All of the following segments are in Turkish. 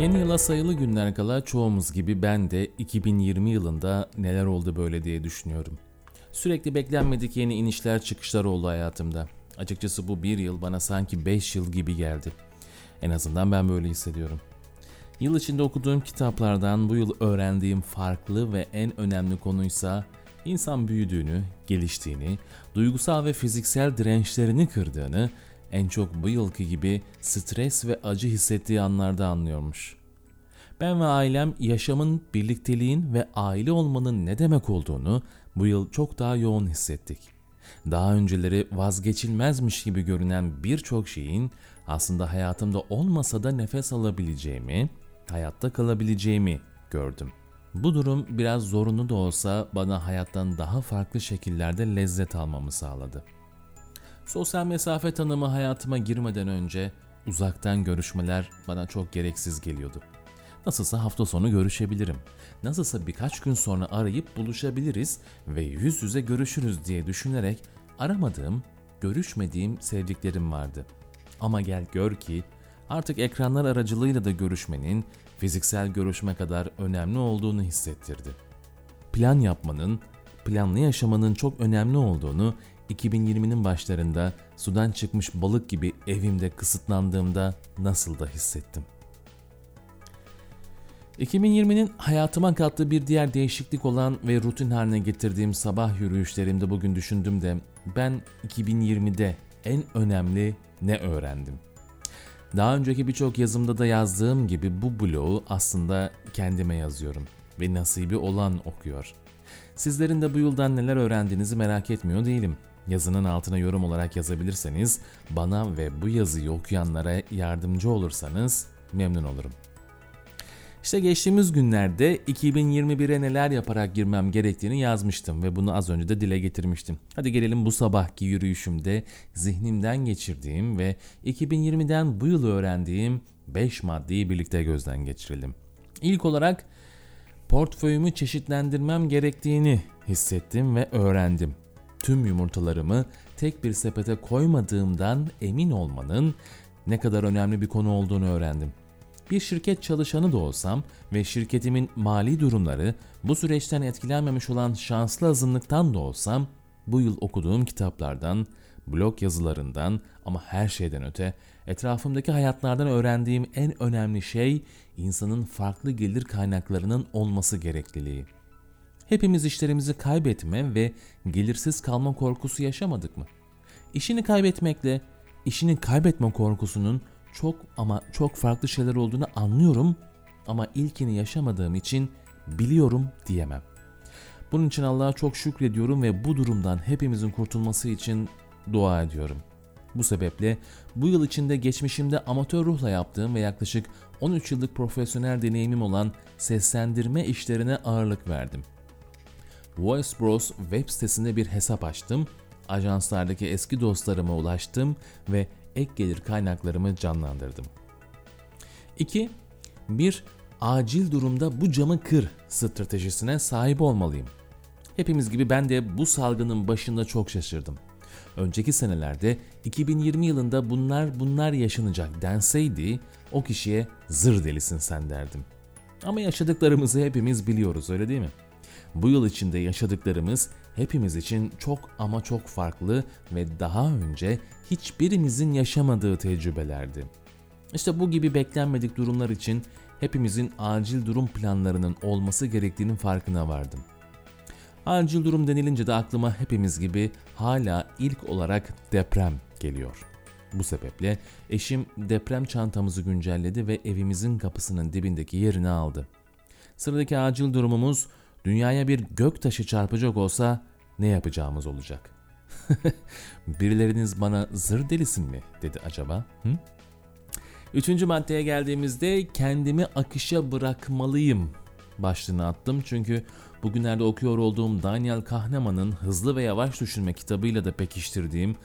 Yeni yıla sayılı günler kala çoğumuz gibi ben de 2020 yılında neler oldu böyle diye düşünüyorum. Sürekli beklenmedik yeni inişler çıkışlar oldu hayatımda. Açıkçası bu bir yıl bana sanki 5 yıl gibi geldi. En azından ben böyle hissediyorum. Yıl içinde okuduğum kitaplardan bu yıl öğrendiğim farklı ve en önemli konuysa insan büyüdüğünü, geliştiğini, duygusal ve fiziksel dirençlerini kırdığını, en çok bu yılki gibi stres ve acı hissettiği anlarda anlıyormuş. Ben ve ailem yaşamın, birlikteliğin ve aile olmanın ne demek olduğunu bu yıl çok daha yoğun hissettik. Daha önceleri vazgeçilmezmiş gibi görünen birçok şeyin aslında hayatımda olmasa da nefes alabileceğimi, hayatta kalabileceğimi gördüm. Bu durum biraz zorunlu da olsa bana hayattan daha farklı şekillerde lezzet almamı sağladı. Sosyal mesafe tanımı hayatıma girmeden önce uzaktan görüşmeler bana çok gereksiz geliyordu. Nasılsa hafta sonu görüşebilirim. Nasılsa birkaç gün sonra arayıp buluşabiliriz ve yüz yüze görüşürüz diye düşünerek aramadığım, görüşmediğim sevdiklerim vardı. Ama gel gör ki artık ekranlar aracılığıyla da görüşmenin fiziksel görüşme kadar önemli olduğunu hissettirdi. Plan yapmanın, planlı yaşamanın çok önemli olduğunu 2020'nin başlarında sudan çıkmış balık gibi evimde kısıtlandığımda nasıl da hissettim. 2020'nin hayatıma kattığı bir diğer değişiklik olan ve rutin haline getirdiğim sabah yürüyüşlerimde bugün düşündüm de ben 2020'de en önemli ne öğrendim? Daha önceki birçok yazımda da yazdığım gibi bu blogu aslında kendime yazıyorum ve nasibi olan okuyor. Sizlerin de bu yıldan neler öğrendiğinizi merak etmiyor değilim. Yazının altına yorum olarak yazabilirseniz, bana ve bu yazıyı okuyanlara yardımcı olursanız memnun olurum. İşte geçtiğimiz günlerde 2021'e neler yaparak girmem gerektiğini yazmıştım ve bunu az önce de dile getirmiştim. Hadi gelelim bu sabahki yürüyüşümde zihnimden geçirdiğim ve 2020'den bu yıl öğrendiğim 5 maddeyi birlikte gözden geçirelim. İlk olarak portföyümü çeşitlendirmem gerektiğini hissettim ve öğrendim. Tüm yumurtalarımı tek bir sepete koymadığımdan emin olmanın ne kadar önemli bir konu olduğunu öğrendim. Bir şirket çalışanı da olsam ve şirketimin mali durumları bu süreçten etkilenmemiş olan şanslı azınlıktan da olsam bu yıl okuduğum kitaplardan, blog yazılarından ama her şeyden öte etrafımdaki hayatlardan öğrendiğim en önemli şey insanın farklı gelir kaynaklarının olması gerekliliği. Hepimiz işlerimizi kaybetme ve gelirsiz kalma korkusu yaşamadık mı? İşini kaybetmekle işini kaybetme korkusunun çok ama çok farklı şeyler olduğunu anlıyorum ama ilkini yaşamadığım için biliyorum diyemem. Bunun için Allah'a çok şükrediyorum ve bu durumdan hepimizin kurtulması için dua ediyorum. Bu sebeple bu yıl içinde geçmişimde amatör ruhla yaptığım ve yaklaşık 13 yıllık profesyonel deneyimim olan seslendirme işlerine ağırlık verdim. Voice Bros web sitesinde bir hesap açtım, ajanslardaki eski dostlarıma ulaştım ve ek gelir kaynaklarımı canlandırdım. 2. Bir acil durumda bu camı kır stratejisine sahip olmalıyım. Hepimiz gibi ben de bu salgının başında çok şaşırdım. Önceki senelerde 2020 yılında bunlar bunlar yaşanacak denseydi o kişiye zır delisin sen derdim. Ama yaşadıklarımızı hepimiz biliyoruz öyle değil mi? Bu yıl içinde yaşadıklarımız hepimiz için çok ama çok farklı ve daha önce hiçbirimizin yaşamadığı tecrübelerdi. İşte bu gibi beklenmedik durumlar için hepimizin acil durum planlarının olması gerektiğinin farkına vardım. Acil durum denilince de aklıma hepimiz gibi hala ilk olarak deprem geliyor. Bu sebeple eşim deprem çantamızı güncelledi ve evimizin kapısının dibindeki yerini aldı. Sıradaki acil durumumuz dünyaya bir gök taşı çarpacak olsa ne yapacağımız olacak? Birileriniz bana zır delisin mi dedi acaba? Hı? Üçüncü maddeye geldiğimizde kendimi akışa bırakmalıyım başlığını attım. Çünkü bugünlerde okuyor olduğum Daniel Kahneman'ın Hızlı ve Yavaş Düşünme kitabıyla da pekiştirdiğim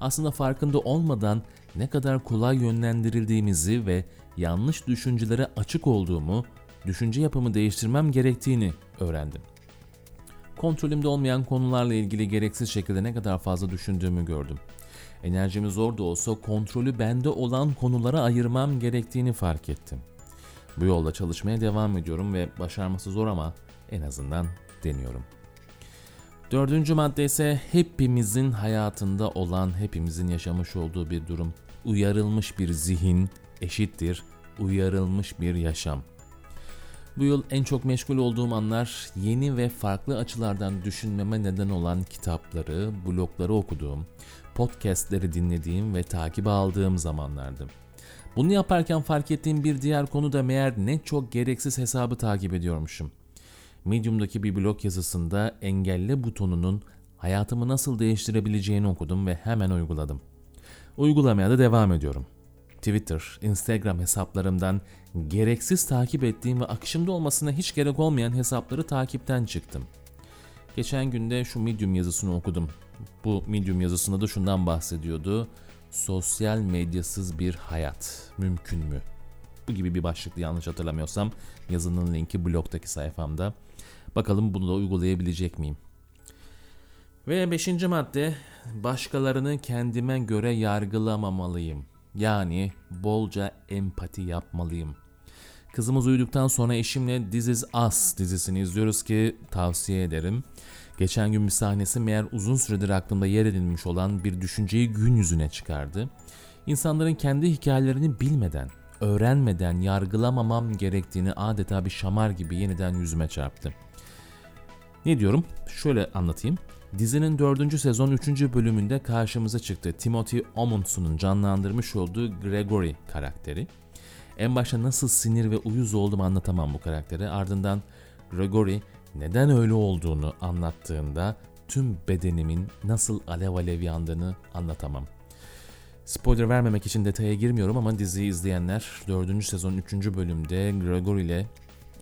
aslında farkında olmadan ne kadar kolay yönlendirildiğimizi ve yanlış düşüncelere açık olduğumu, düşünce yapımı değiştirmem gerektiğini öğrendim. Kontrolümde olmayan konularla ilgili gereksiz şekilde ne kadar fazla düşündüğümü gördüm. Enerjimi zor da olsa kontrolü bende olan konulara ayırmam gerektiğini fark ettim. Bu yolda çalışmaya devam ediyorum ve başarması zor ama en azından deniyorum. Dördüncü madde ise hepimizin hayatında olan, hepimizin yaşamış olduğu bir durum. Uyarılmış bir zihin eşittir uyarılmış bir yaşam. Bu yıl en çok meşgul olduğum anlar yeni ve farklı açılardan düşünmeme neden olan kitapları, blogları okuduğum, podcastleri dinlediğim ve takip aldığım zamanlardı. Bunu yaparken fark ettiğim bir diğer konu da meğer ne çok gereksiz hesabı takip ediyormuşum. Medium'daki bir blog yazısında engelle butonunun hayatımı nasıl değiştirebileceğini okudum ve hemen uyguladım. Uygulamaya da devam ediyorum. Twitter, Instagram hesaplarımdan gereksiz takip ettiğim ve akışımda olmasına hiç gerek olmayan hesapları takipten çıktım. Geçen günde şu Medium yazısını okudum. Bu Medium yazısında da şundan bahsediyordu. Sosyal medyasız bir hayat mümkün mü? Bu gibi bir başlıklı yanlış hatırlamıyorsam yazının linki blogdaki sayfamda. Bakalım bunu da uygulayabilecek miyim? Ve beşinci madde başkalarını kendime göre yargılamamalıyım. Yani bolca empati yapmalıyım. Kızımız uyuduktan sonra eşimle This Is Us dizisini izliyoruz ki tavsiye ederim. Geçen gün bir sahnesi meğer uzun süredir aklımda yer edilmiş olan bir düşünceyi gün yüzüne çıkardı. İnsanların kendi hikayelerini bilmeden, öğrenmeden yargılamamam gerektiğini adeta bir şamar gibi yeniden yüzüme çarptı. Ne diyorum? Şöyle anlatayım. Dizinin 4. sezon 3. bölümünde karşımıza çıktı Timothy Omundsen'ın canlandırmış olduğu Gregory karakteri. En başta nasıl sinir ve uyuz oldum anlatamam bu karakteri. Ardından Gregory neden öyle olduğunu anlattığında tüm bedenimin nasıl alev alev yandığını anlatamam. Spoiler vermemek için detaya girmiyorum ama diziyi izleyenler 4. sezon 3. bölümde Gregory ile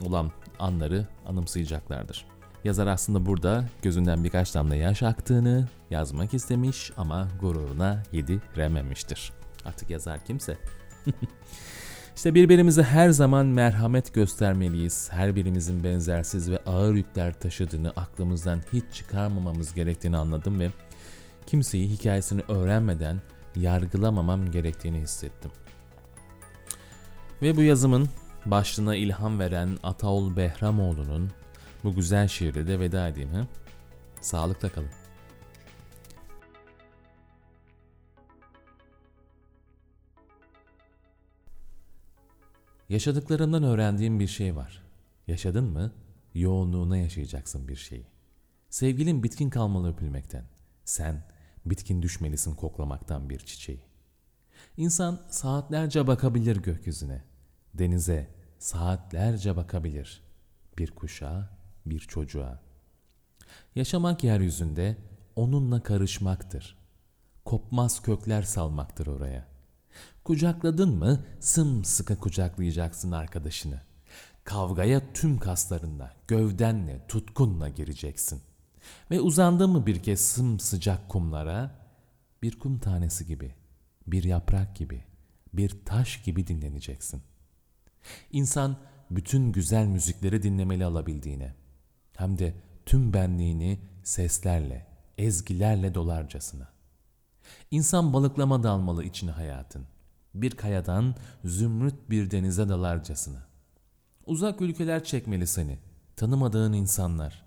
olan anları anımsayacaklardır. Yazar aslında burada gözünden birkaç damla yaş aktığını yazmak istemiş ama gururuna yedirememiştir. Artık yazar kimse. İşte birbirimize her zaman merhamet göstermeliyiz. Her birimizin benzersiz ve ağır yükler taşıdığını aklımızdan hiç çıkarmamamız gerektiğini anladım ve kimseyi hikayesini öğrenmeden yargılamamam gerektiğini hissettim. Ve bu yazımın başlığına ilham veren Ataol Behramoğlu'nun bu güzel şiirle de veda edeyim. He? Sağlıkla kalın. Yaşadıklarımdan öğrendiğim bir şey var. Yaşadın mı? Yoğunluğuna yaşayacaksın bir şeyi. Sevgilin bitkin kalmalı öpülmekten. Sen bitkin düşmelisin koklamaktan bir çiçeği. İnsan saatlerce bakabilir gökyüzüne. Denize saatlerce bakabilir. Bir kuşa, bir çocuğa. Yaşamak yeryüzünde onunla karışmaktır. Kopmaz kökler salmaktır oraya. Kucakladın mı sımsıkı kucaklayacaksın arkadaşını. Kavgaya tüm kaslarınla, gövdenle, tutkunla gireceksin. Ve uzandın mı bir kez sımsıcak kumlara, bir kum tanesi gibi, bir yaprak gibi, bir taş gibi dinleneceksin. İnsan bütün güzel müzikleri dinlemeli alabildiğine, hem de tüm benliğini seslerle, ezgilerle dolarcasına. İnsan balıklama dalmalı içine hayatın. Bir kayadan zümrüt bir denize dalarcasına. Uzak ülkeler çekmeli seni, tanımadığın insanlar.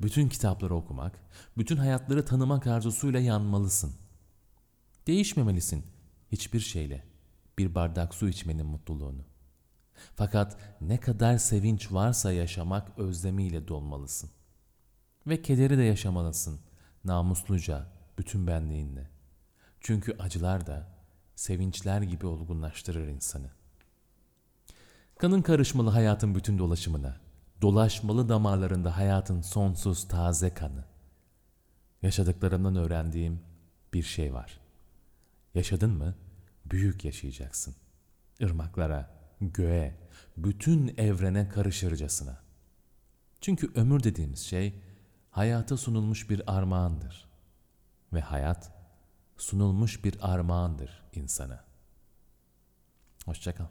Bütün kitapları okumak, bütün hayatları tanımak arzusuyla yanmalısın. Değişmemelisin hiçbir şeyle bir bardak su içmenin mutluluğunu. Fakat ne kadar sevinç varsa yaşamak özlemiyle dolmalısın. Ve kederi de yaşamalısın namusluca bütün benliğinle. Çünkü acılar da sevinçler gibi olgunlaştırır insanı. Kanın karışmalı hayatın bütün dolaşımına, dolaşmalı damarlarında hayatın sonsuz taze kanı. Yaşadıklarımdan öğrendiğim bir şey var. Yaşadın mı? Büyük yaşayacaksın. Irmaklara, göğe, bütün evrene karışırcasına. Çünkü ömür dediğimiz şey hayata sunulmuş bir armağandır. Ve hayat sunulmuş bir armağandır insana. Hoşçakal.